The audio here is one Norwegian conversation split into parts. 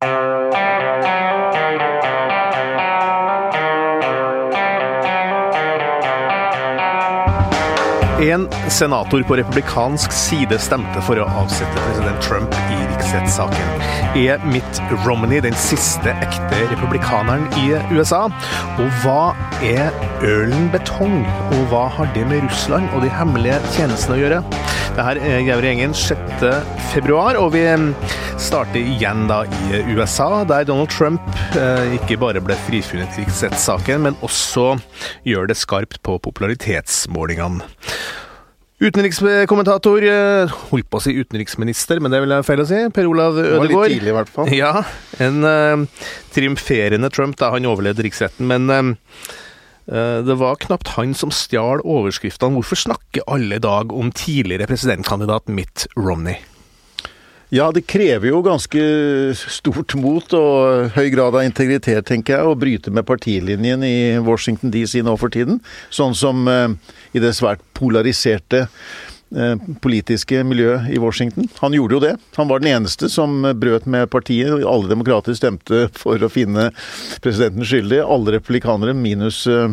Uh... En senator på republikansk side stemte for å avsette president Trump i riksrettssaken. Er Mitt Romney den siste ekte republikaneren i USA? Og hva er ølen Betong, og hva har det med Russland og de hemmelige tjenestene å gjøre? Dette er Gauri Gjengen 6. februar, og vi starter igjen da i USA, der Donald Trump eh, ikke bare ble frifunnet i riksrettssaken, men også gjør det skarpt på popularitetsmålingene. Utenrikskommentator, eh, holdt på å si utenriksminister, men det vil jeg feil å si, Per Olav Ødegaard. Det var litt tidlig, i hvert fall. Ja, en uh, triumferende Trump da han overlevde riksretten, men uh, det var knapt han som stjal overskriftene. Hvorfor snakker alle i dag om tidligere presidentkandidat Mitt Romney? Ja, det krever jo ganske stort mot og høy grad av integritet, tenker jeg, å bryte med partilinjen i Washington DC nå for tiden. Sånn som eh, i det svært polariserte eh, politiske miljøet i Washington. Han gjorde jo det. Han var den eneste som brøt med partiet. Alle demokrater stemte for å finne presidenten skyldig. Alle republikanere, minus, eh,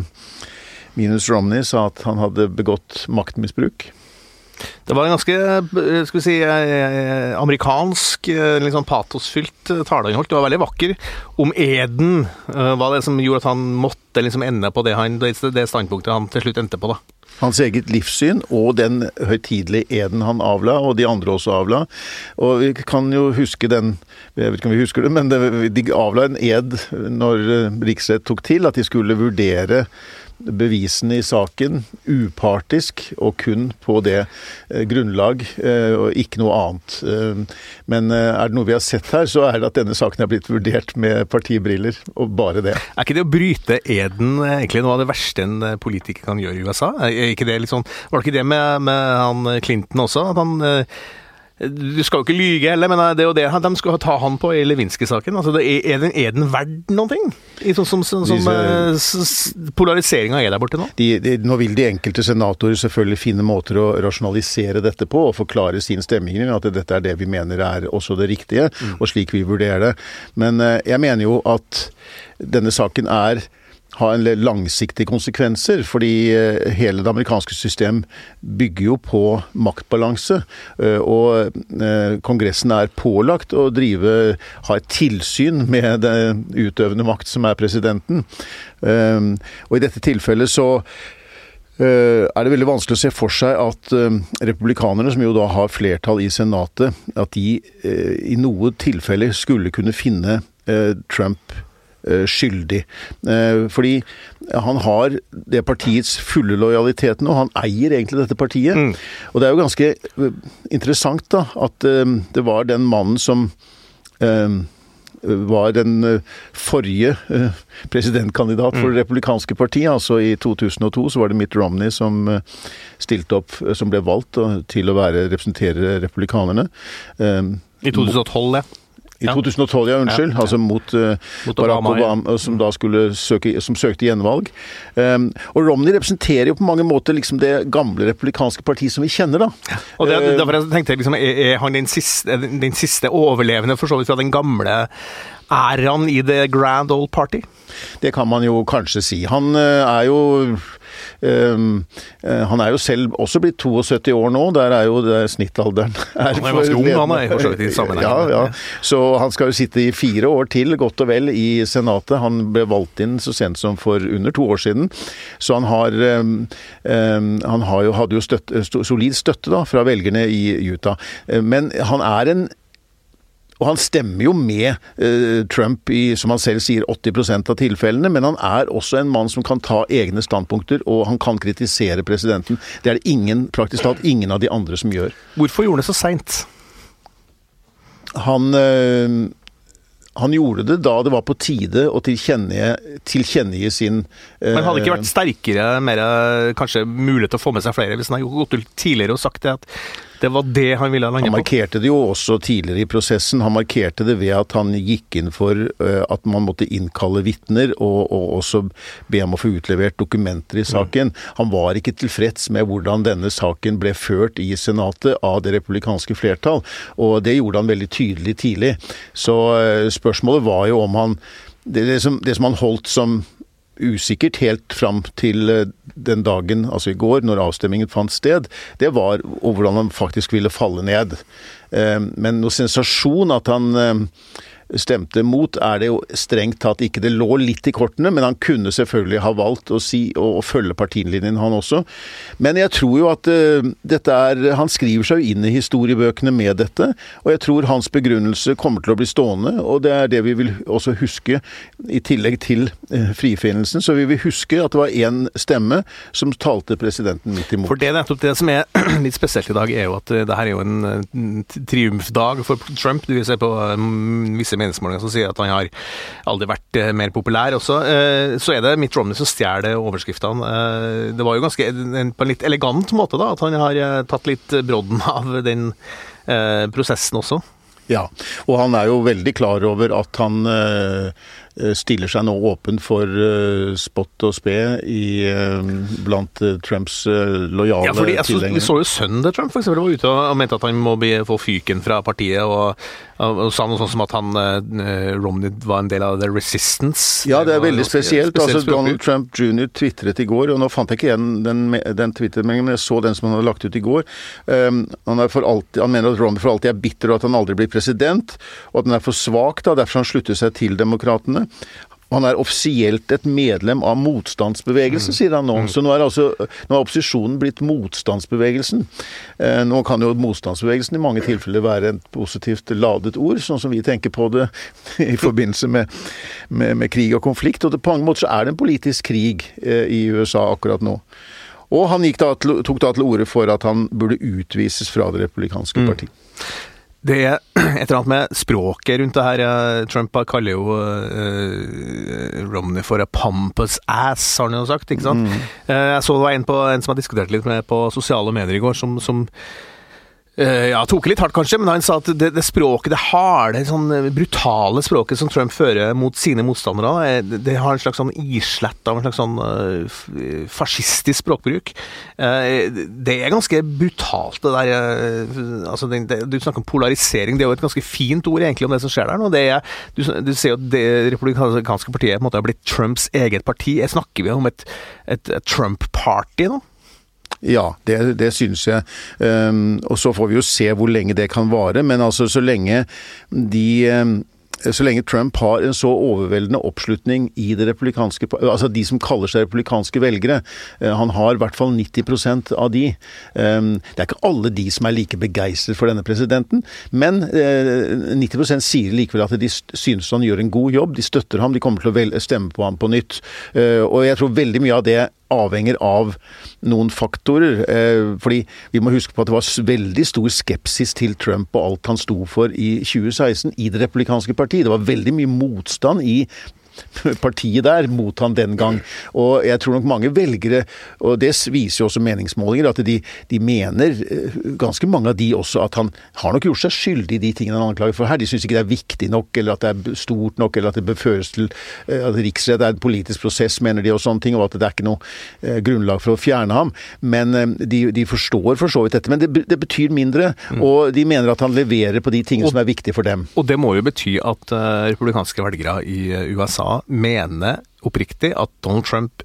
minus Romney, sa at han hadde begått maktmisbruk. Det var en ganske skal vi si, eh, amerikansk, eh, litt sånn patosfylt eh, tale han holdt. Det var veldig vakker. Om eden. Hva det som gjorde at han måtte liksom ende på det, han, det standpunktet han til slutt endte på. da. Hans eget livssyn og den høytidelige eden han avla, og de andre også avla. Og vi kan jo huske den Jeg vet ikke om vi husker det, men de avla en ed når riksrett tok til, at de skulle vurdere bevisene i saken upartisk og kun på det eh, grunnlag, eh, og ikke noe annet. Eh, men er det noe vi har sett her, så er det at denne saken er blitt vurdert med partibriller, og bare det. Er ikke det å bryte eden egentlig noe av det verste en politiker kan gjøre i USA? Er ikke det litt sånn, var det ikke det med, med han Clinton også? at han du skal jo ikke lyge heller, men det er jo det de skal ta han på i Lewinsky-saken. Altså, er, den, er den verdt noen ting? I sånn som, som, som uh, polariseringa er der borte nå? De, de, nå vil de enkelte senatorer selvfølgelig finne måter å rasjonalisere dette på, og forklare sin stemmegivning, at dette er det vi mener er også det riktige, mm. og slik vi vurderer det. Men uh, jeg mener jo at denne saken er ha en langsiktige konsekvenser. Fordi eh, hele det amerikanske system bygger jo på maktbalanse. Eh, og eh, Kongressen er pålagt å drive, ha et tilsyn med den utøvende makt, som er presidenten. Og i dette tilfellet så er det veldig vanskelig å se for seg at republikanerne, som jo da har flertall i Senatet, at de i noe tilfelle skulle kunne finne Trump skyldig. Eh, fordi han har det partiets fulle lojalitet nå. Han eier egentlig dette partiet. Mm. Og det er jo ganske eh, interessant da, at det var den mannen som var den forrige presidentkandidat for Det republikanske partiet. Altså i 2002 så var det Mitt Romney som stilte opp, som ble valgt til å være, representere republikanerne. I 2012, ja. I 2012, ja, unnskyld. Ja, ja. Altså mot, uh, mot Barack Obama, Obama som da skulle søke, som søkte gjenvalg. Um, og Romney representerer jo på mange måter liksom det gamle republikanske partiet som vi kjenner, da. Og det, uh, derfor jeg tenkte liksom, er, er han den siste, den siste overlevende, for så vidt, fra den gamle æraen i The Grand Old Party? Det kan man jo kanskje si. Han uh, er jo han er jo selv også blitt 72 år nå, der er jo der snittalderen er Han er ganske ung, han er for så vidt i sammenheng. Ja, ja. Så han skal jo sitte i fire år til, godt og vel, i Senatet. Han ble valgt inn så sent som for under to år siden. Så han har um, um, Han har jo, hadde jo støtte, solid støtte da, fra velgerne i Utah. Men han er en og han stemmer jo med eh, Trump i, som han selv sier, 80% av tilfellene, men han er også en mann som kan ta egne standpunkter, og han kan kritisere presidenten. Det er det ingen, praktisk talt ingen av de andre som gjør. Hvorfor gjorde han det så seint? Han eh, han gjorde det da det var på tide å tilkjennegi, tilkjennegi sin eh, Men hadde det ikke vært sterkere, mer kanskje mulighet til å få med seg flere, hvis han hadde gått ut tidligere og sagt det at Det var det han ville lande på? Han markerte det jo også tidligere i prosessen. Han markerte det ved at han gikk inn for uh, at man måtte innkalle vitner, og, og, også be om å få utlevert dokumenter i saken. Mm. Han var ikke tilfreds med hvordan denne saken ble ført i Senatet av det republikanske flertall, og det gjorde han veldig tydelig tidlig. Så uh, spørsmålet var jo om han det, det, som, det som han holdt som usikkert helt fram til eh, den dagen, altså i går, når avstemmingen fant sted, det var hvordan han faktisk ville falle ned. Eh, men noe sensasjon at han eh, stemte mot, er det jo strengt tatt ikke. Det lå litt i kortene, men han kunne selvfølgelig ha valgt å si og, følge partilinjen, han også. Men jeg tror jo at uh, dette er Han skriver seg jo inn i historiebøkene med dette, og jeg tror hans begrunnelse kommer til å bli stående, og det er det vi vil også huske, i tillegg til uh, frifinnelsen, så vi vil huske at det var én stemme som talte presidenten midt imot. For det er nettopp det som er litt spesielt i dag, er jo at uh, det her er jo en triumfdag for Trump. Du vil se på um, visse meningsmålinger som sier at han har aldri vært eh, mer populær også. Eh, så er det Mitt Romney som stjeler overskriftene. Eh, det var jo ganske på en litt elegant måte da, at han har tatt litt brodden av den prosessen også. Ja, og han er jo veldig klar over at han stiller seg nå åpen for uh, spott og spe i, uh, blant Trumps lojale ja, fordi, altså, tilhengere. Vi så jo sønnen til Trump for eksempel, var ute og mente at han må bli, få fyken fra partiet, og, og, og sa noe sånt som at han Romney var en del av The Resistance. Ja, det er veldig spesielt. altså, Donald Trump jr. tvitret i går, og nå fant jeg ikke igjen den, den twittermeldingen, men jeg så den som han hadde lagt ut i går. Um, han, alltid, han, mener at Romney for alltid er bitter, og at han aldri blir president, og at han er for svak, da, derfor han slutter seg til demokratene. Han er offisielt et medlem av motstandsbevegelsen, mm. sier han nå. Mm. Så nå er, altså, nå er opposisjonen blitt motstandsbevegelsen. Eh, nå kan jo motstandsbevegelsen i mange tilfeller være et positivt ladet ord, sånn som vi tenker på det i forbindelse med, med, med krig og konflikt. Og på mange måter så er det en politisk krig eh, i USA akkurat nå. Og han da til, tok da til orde for at han burde utvises fra Det republikanske mm. Det er et eller annet med språket rundt det her. Trump kaller jo uh, Romney for a pompous ass, har han jo sagt. ikke sant? Mm. Uh, jeg så det var en, på, en som har diskutert litt med på sosiale medier i går, som, som Uh, ja, tok litt hardt kanskje, men han sa at det, det språket, det harde, sånn eh, brutale språket som Trump fører mot sine motstandere, det, det har en slags sånn islett av en slags sånn uh, fascistisk språkbruk. Uh, det er ganske brutalt, det der altså det, Du snakker om polarisering, det er jo et ganske fint ord egentlig om det som skjer der nå. Er, du, du, ser jo at det republikanske partiet på en måte har blitt Trumps eget parti. Snakker vi om et, et, et Trump-party nå? Ja, det, det syns jeg. Um, og så får vi jo se hvor lenge det kan vare. Men altså, så lenge de um, så lenge Trump har en så overveldende oppslutning i det republikanske Altså de som kaller seg republikanske velgere. Eh, han har i hvert fall 90% av de. Ehm, det er ikke alle de som er like begeistret for denne presidenten, men 90 eh, sier likevel at de synes han gjør en god jobb. De støtter ham, de kommer til å stemme på ham på nytt. Eh, og jeg tror veldig mye av det avhenger av noen faktorer. Eh, fordi vi må huske på at det var veldig stor skepsis til Trump og alt han sto for i 2016 i Det republikanske parti. Det var veldig mye motstand i partiet der mot han den gang. Og jeg tror nok mange velgere, og det viser jo også meningsmålinger, at de, de, mener, eh, ganske mange av de også, at han har nok gjort seg skyldig i de tingene han anklager for her. De syns ikke det er viktig nok, eller at det er stort nok, eller at det bør føres til eh, at riksrett er en politisk prosess, mener de, og sånne ting, og at det er ikke noe eh, grunnlag for å fjerne ham. Men de, de forstår for så vidt dette. Men det, det betyr mindre, mm. og de mener at han leverer på de tingene og, som er viktige for dem. Og det må jo bety at republikanske velgere i USA USA mener oppriktig at Donald Trump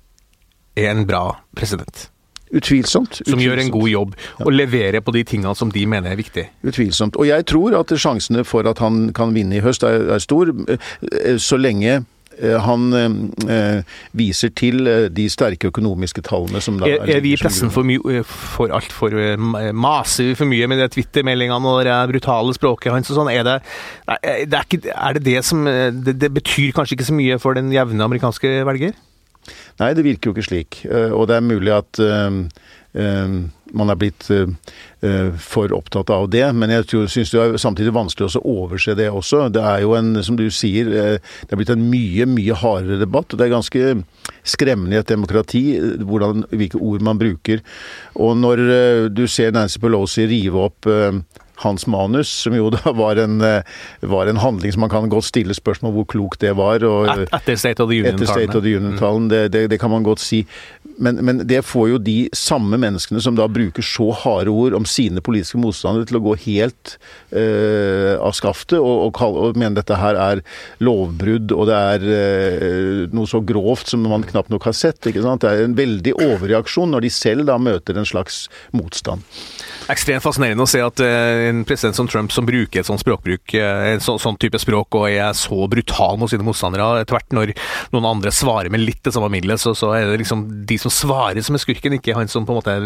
er en bra president. Utvilsomt. Utvilsomt. Som gjør en god jobb, ja. og leverer på de tingene som de mener er viktige. Utvilsomt. Og jeg tror at sjansene for at han kan vinne i høst er, er stor, eh, så lenge han eh, viser til eh, de sterke økonomiske tallene som da Er, er vi i pressen for, mye, for altfor Maser vi for mye med de Twitter-meldingene og det brutale språket hans og sånn? Er det det, er, ikke, er det, det som det, det betyr kanskje ikke så mye for den jevne amerikanske velger? Nei, det virker jo ikke slik. Og det er mulig at man er blitt for opptatt av det. Men jeg syns det er samtidig vanskelig å overse det også. Det er jo en, som du sier, det er blitt en mye, mye hardere debatt. og Det er ganske skremmende i et demokrati hvordan, hvilke ord man bruker. Og når du ser Nancy Pelosi rive opp hans manus, som jo da var en, eh, var en, handling som man kan godt stille spørsmål hvor klokt det var. Og, etter State of the Union-talen. Union mm. det, det, det, kan man godt si. Men, men, det får jo de samme menneskene som da bruker så harde ord om sine politiske motstandere, til å gå helt uh, av skaftet og, og, og, mene dette her er lovbrudd, og det er uh, noe så grovt som man knapt nok har sett. Det er en veldig overreaksjon når de selv da møter en slags motstand. Ekstremt fascinerende å se at uh, en president som Trump, som bruker et sånt språkbruk, en så, sånn type språk, og er så brutal mot sine motstandere, tvert når noen andre svarer med litt det samme middelet, så, så, er det liksom de som svarer som er skurken, ikke han som på en måte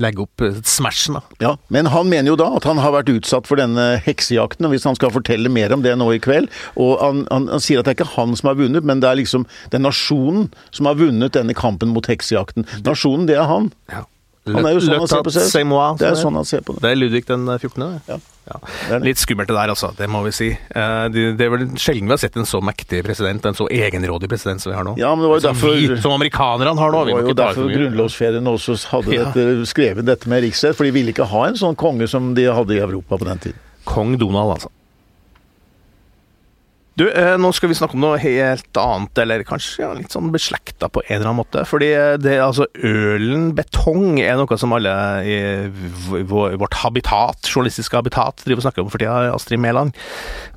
legger opp smashen. da. Ja, Men han mener jo da at han har vært utsatt for denne heksejakten, og hvis han skal fortelle mer om det nå i kveld Og han, han, han sier at det er ikke han som har vunnet, men det er liksom er nasjonen som har vunnet denne kampen mot heksejakten. Nasjonen, det er han. Ja. Han er jo sånn han ser på seg. Det er sånn han ser på det. Det er Ludvig den 14. Det. Ja. Ja. Litt skummelt det der, altså. Det må vi si. Eh, det er vel sjelden vi har sett en så mektig president, en så egenrådig president som vi har nå. Ja, men det var jo som derfor, vi, som amerikanerne har nå. Det var jo derfor grunnlovsfedrene også hadde ja. dette, skrevet dette med riksrett, for de ville ikke ha en sånn konge som de hadde i Europa på den tiden. Kong Donald, altså. Du, eh, nå skal vi snakke om noe helt annet, eller kanskje ja, litt sånn beslekta på en eller annen måte. Fordi det, altså, ølen betong er noe som alle i vårt habitat, journalistiske habitat driver og snakker om for tida, Astrid Mæland.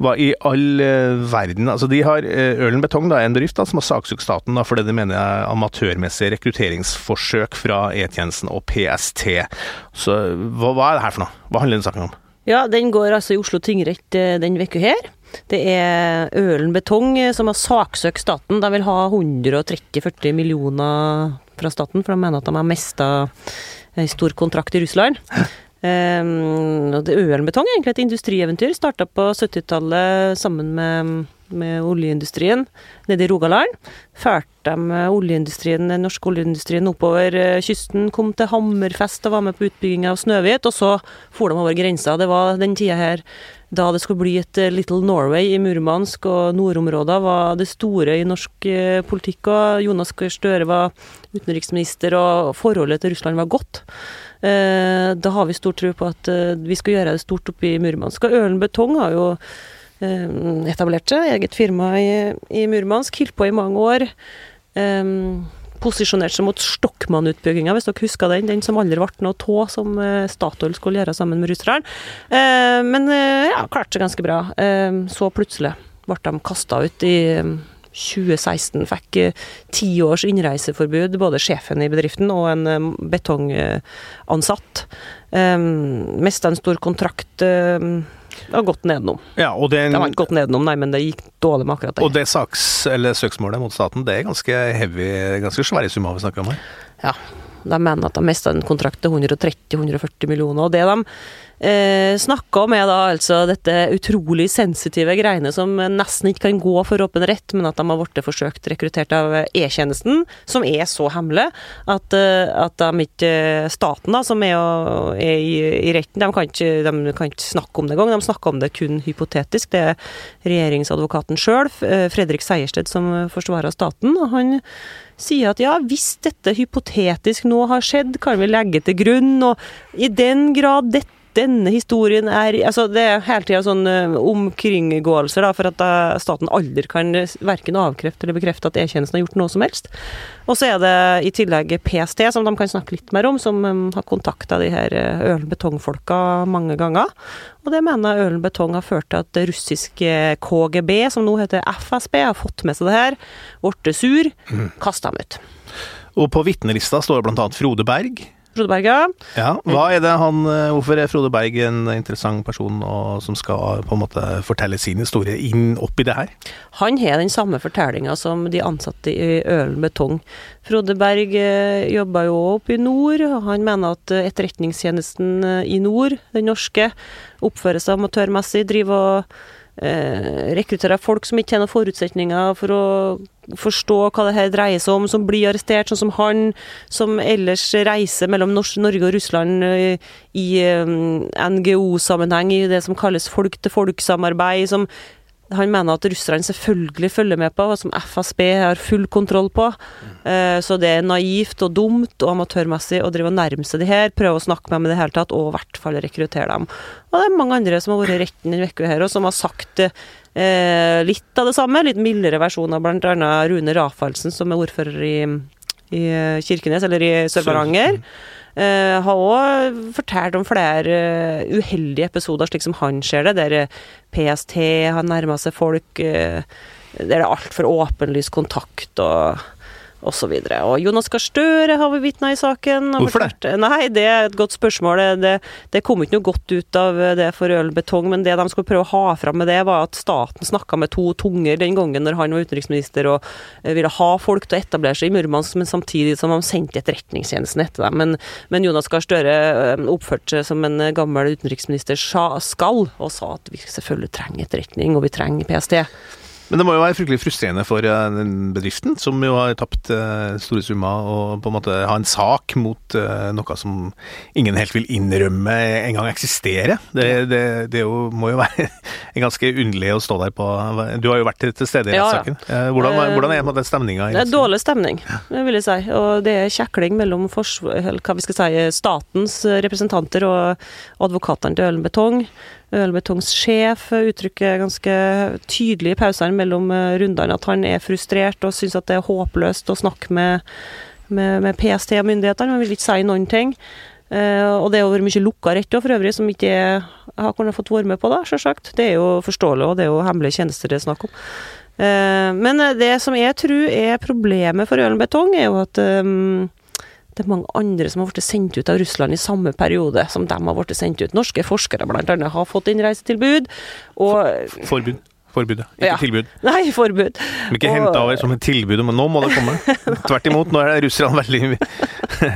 Hva i all eh, verden Altså, de har eh, Ølen betong, da, en bedrift da, som har saksøkt staten da, for det de mener er amatørmessige rekrutteringsforsøk fra E-tjenesten og PST. Så hva, hva, er det her for noe? Hva handler den saken om? Ja, den går altså i Oslo tingrett den uka her. Det er Ølen Betong som har saksøkt staten. De vil ha 130-40 millioner fra staten, for de mener at de har mista en stor kontrakt i Russland. Um, og det Ølen Betong er egentlig et industrieventyr. Starta på 70-tallet sammen med, med, oljeindustrien nede i Rogaland. Førte de oljeindustrien, den norske oljeindustrien oppover eh, kysten, kom til Hammerfest og var med på utbygging av Snøhvit, og så for de over grensa. Det var den tida her da det skulle bli et eh, Little Norway i Murmansk og nordområder, var det store i norsk eh, politikk. og Jonas Gahr Støre var utenriksminister, og forholdet til Russland var godt. Eh, da har vi stor tro på at vi skal gjøre det stort oppe i Murmansk. Og Ølen Betong har jo etablert seg, eget firma i, i Murmansk, holdt på i mange år. Um, posisjonert seg mot Stokmann-utbygginga, hvis dere husker den. Den som aldri ble noe tå, som eh, Statoil skulle gjøre sammen med russerne. Eh, men eh, ja, klarte seg ganske bra. Så plutselig ble de kasta ut i 2016 fikk ti års innreiseforbud, både sjefen i bedriften og en betongansatt. Mista en stor kontrakt det har gått nedenom. Ja, og den, det har ikke gått nedenom, nei, men det gikk dårlig med akkurat det. Og det saks, eller søksmålet mot staten, det er ganske heavy, ganske svære summer vi snakker om her? Ja. De mener at de mista en kontrakt til 130-140 millioner. Og det de eh, snakka er da altså dette utrolig sensitive greiene som nesten ikke kan gå for åpen rett, men at de har blitt forsøkt rekruttert av E-tjenesten, som er så hemmelig at, eh, at de ikke Staten, da, som er, er i, i, retten, de kan, ikke, de kan ikke snakke om det engang. De snakker om det kun hypotetisk. Det er regjeringsadvokaten sjøl, eh, Fredrik Sejersted, som forsvarer staten. han sier at ja, hvis dette hypotetisk nå har skjedd, kan vi legge til grunn, og i den grad dette denne historien er altså Det er hele tida sånne eh, omkringgåelser da, for at da staten aldri kan verken avkrefte eller bekrefte at E-tjenesten har gjort noe som helst. Og så er det i tillegg PST, som de kan snakke litt mer om, som um, har kontakta de her eh, Ølen Betong-folka mange ganger. Og det mener Ølen Betong har ført til at russiske KGB, som nå heter FSB, har fått med seg det her, blitt sur, mm. kasta dem ut. Og på vitnelista står bl.a. Frode Berg. Frode Berg, ja. Hva er det han, eh, Hvorfor er Frode Berg en interessant person og, som skal på en måte fortelle sin historie inn oppi det her? Han har den samme fortellinga som de ansatte i Ølen Betong. Frode Berg eh, jobba jo oppe i nord, han mener at etterretningstjenesten eh, i nord, den norske, oppfører seg amatørmessig, driver og eh, rekrutterer folk som ikke har noen forutsetninger for å forstå hva det her dreier seg om, som blir arrestert, sånn som han, som ellers reiser mellom Norge og Russland eh, i eh, NGO-sammenheng, i det som kalles folk-til-folk-samarbeid, som han mener at russerne selvfølgelig følger med på, hva som FSB har full kontroll på. Eh, så det er naivt og dumt og amatørmessig å drive og nærme seg de her, prøve å snakke med dem i det hele tatt, og i hvert fall rekruttere dem. Og det er mange andre som har vært i retten denne uka her, og som har sagt eh, litt av det samme. Litt mildere versjoner, blant bl.a. Rune Rafaelsen, som er ordfører i, i Kirkenes, eller i Sør-Varanger. Uh, har òg fortalt om flere uh, uheldige episoder, slik som han ser det, der uh, PST har nærma seg folk uh, der det er altfor åpenlys kontakt og og så videre. Og Jonas Gahr Støre har vi vitna i saken. Hvorfor det? Nei, det er et godt spørsmål. Det, det kom ikke noe godt ut av det for ølbetong, men det de skulle prøve å ha fram med det, var at staten snakka med to tunger den gangen når han var utenriksminister og eh, ville ha folk til å etablere seg i Murmansk, men samtidig som han sendte etterretningstjenesten etter dem. Men, men Jonas Gahr Støre eh, oppførte seg som en gammel utenriksminister skal, og sa at vi selvfølgelig trenger etterretning, og vi trenger PST. Men det må jo være fryktelig frustrerende for eh, bedriften, som jo har tapt eh, store summer, og på en måte ha en sak mot eh, noe som ingen helt vil innrømme engang eksisterer. Det, det, det jo, må jo være ganske underlig å stå der på Du har jo vært til stede i rettssaken. Ja, ja. hvordan, hvordan, er den stemninga? Det er dårlig stemning, vil jeg si. Og det er kjekling mellom hva vi skal si, statens representanter og advokatene til Ølen Betong. Ølbetongs uttrykker ganske tydelig i pausene mellom eh, rundene at han er frustrert og syns at det er håpløst å snakke med, med, med PST og myndighetene. Han vil ikke si noen ting. Uh, og det har vært mye lukka rett for øvrig, som ikke har kunnet fått være med på, da, sjølsagt. Det er jo forståelig, og det er jo hemmelige tjenester det er snakk om. Uh, men det som jeg tror er problemet for Ølen Betong, er jo at um, det er mange andre som har blitt sendt ut av Russland i samme periode som de har blitt sendt ut. Norske forskere annet har fått innreisetilbud. Og Forbud. Forbudet, ikke ja. tilbud. Nei, forbud. Men ikke og... henta over som et tilbud men nå må det komme. Tvert imot, nå er russerne veldig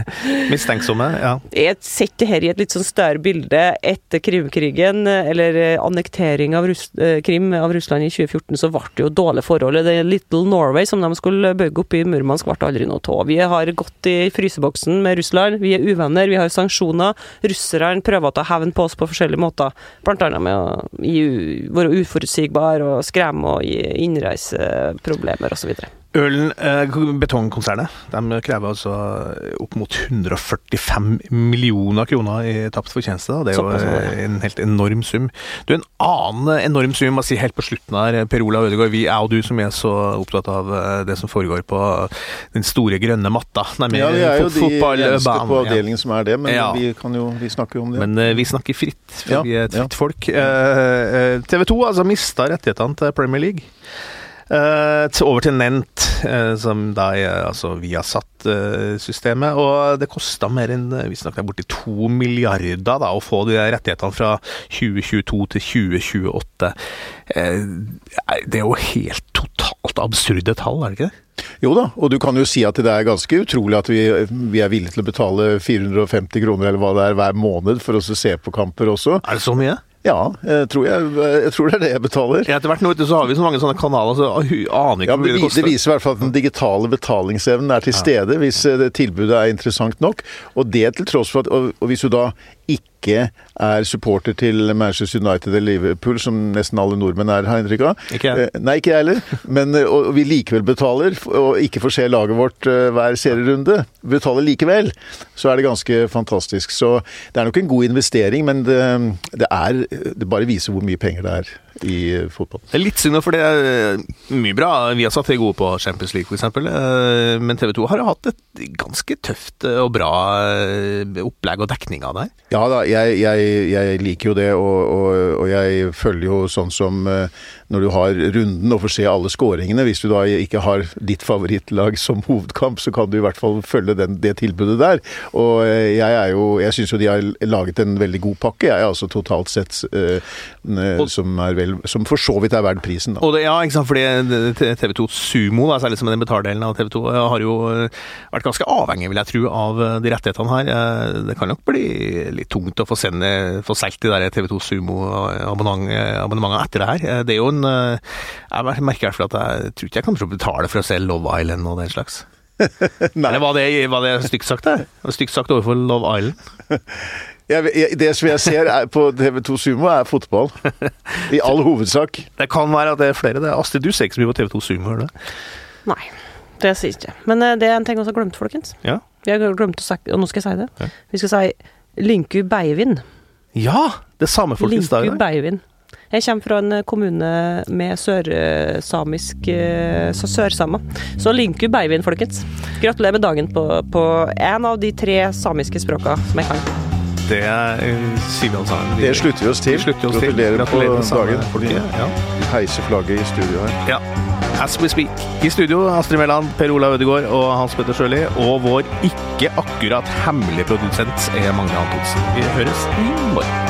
mistenksomme. ja. Jeg setter her i et litt sånn større bilde. Etter Krimkrigen, eller annektering av Russ eh, Krim av Russland i 2014, så ble det jo dårlige forhold. Det Little Norway som de skulle bygge opp i Murmansk, ble aldri noe av. Vi har gått i fryseboksen med Russland. Vi er uvenner, vi har sanksjoner. Russerne prøver å ta hevn på oss på forskjellige måter, blant annet med å være uforutsigbare og skremme og gi innreiseproblemer osv. Ølen eh, Betongkonsernet de krever altså opp mot 145 millioner kroner i tapt fortjeneste. Det er jo eh, en helt enorm sum. Du, En annen enorm sum, må si helt på slutten her, Per Olav Ødegaard. Vi er og du som er så opptatt av eh, det som foregår på den store grønne matta. Nemlig ja, vi er jo de eneste på avdelingen som er det, men ja. vi, kan jo, vi snakker jo om det. Men uh, vi snakker fritt, for ja, vi er et fritt ja. folk. TV 2 altså mista rettighetene til Premier League. Uh, over til Nent, uh, som da er altså Viasat-systemet. og det kosta mer enn visstnok borti to milliarder da, å få de rettighetene fra 2022 til 2028. Uh, det er jo helt totalt absurde tall, er det ikke det? Jo da, og du kan jo si at det er ganske utrolig at vi, vi er villige til å betale 450 kroner eller hva det er hver måned for å se på kamper også. Er det så mye? Ja, jeg tror, jeg, jeg tror, det er det jeg betaler. Ja, etter hvert nå så har vi så mange sånne kanaler, så aner ikke ja, hvor mye det koster. Det viser i hvert fall at den digitale betalingsevnen er til stede, hvis eh, tilbudet er interessant nok. Og det til tross for at og, og hvis du da ikke er supporter til Manchester United eller Liverpool, som nesten alle nordmenn er, har inntrykk av. Ikke jeg. Eh, nei, ikke jeg heller. Men og, og vi likevel betaler, og ikke får se laget vårt eh, hver serierunde. Betaler likevel. Så er det ganske fantastisk. Så det er nok en god investering, men det, det er Det bare viser hvor mye penger det er i fotball. Det er litt synd, for det er mye bra. Vi har satt det gode på Champions League, f.eks. Men TV 2 har jo hatt et ganske tøft og bra opplegg og dekning av det her. Ja da, jeg, jeg, jeg, liker jo det, og, og, og, jeg følger jo sånn som eh, når du har runden og får se alle skåringene. Hvis du da ikke har ditt favorittlag som hovedkamp, så kan du i hvert fall følge den, det tilbudet der. Og eh, jeg er jo Jeg syns jo de har laget en veldig god pakke, jeg er altså totalt sett, uh, som er vel, som for så vidt er verdt prisen. Da. Og det, ja, ikke sant, fordi TV 2 Sumo, da, særlig som den betaldelen av TV 2, har jo vært ganske avhengig, vil jeg tro, av de rettighetene her. Det kan nok bli litt tungt å få, sende, få solgt de der TV 2 Sumo-abonnementene etter det her. Det er jo en Jeg merker i hvert fall at jeg tror ikke jeg kommer til å betale for å se Love Island og den slags. Eller var det, var det stygt sagt, det? Stygt sagt overfor Love Island? Jeg, jeg, det som jeg ser på TV2 Sumo, er fotball. I all hovedsak. Det kan være at det er flere. Det er Astrid, du ser ikke så mye på TV2 Sumo, gjør du? Nei, det sier jeg ikke. Men det er en ting vi har glemt, folkens. Ja. Vi har glemt å si, og nå skal jeg si det. Ja. Vi skal si Linku Beivin. Ja! Det er samefolkets dag. Lynku Beivin. Jeg kommer fra en kommune med sørsamisk så sørsamer. Så lynku Beivin, folkens. Gratulerer med dagen på, på en av de tre samiske språka som jeg kan. Det sier vi alle sammen. Det slutter vi oss til. Slutter oss Gratulerer, Gratulerer på dagen, folket. Ja. Heiser flagget i studio her. Ja. As we speak. I studio Astrid Mæland, Per Olav Ødegaard og Hans Petter Sjøli. Og vår ikke akkurat hemmelige produsent er Magne Antonsen. Vi høres i morgen.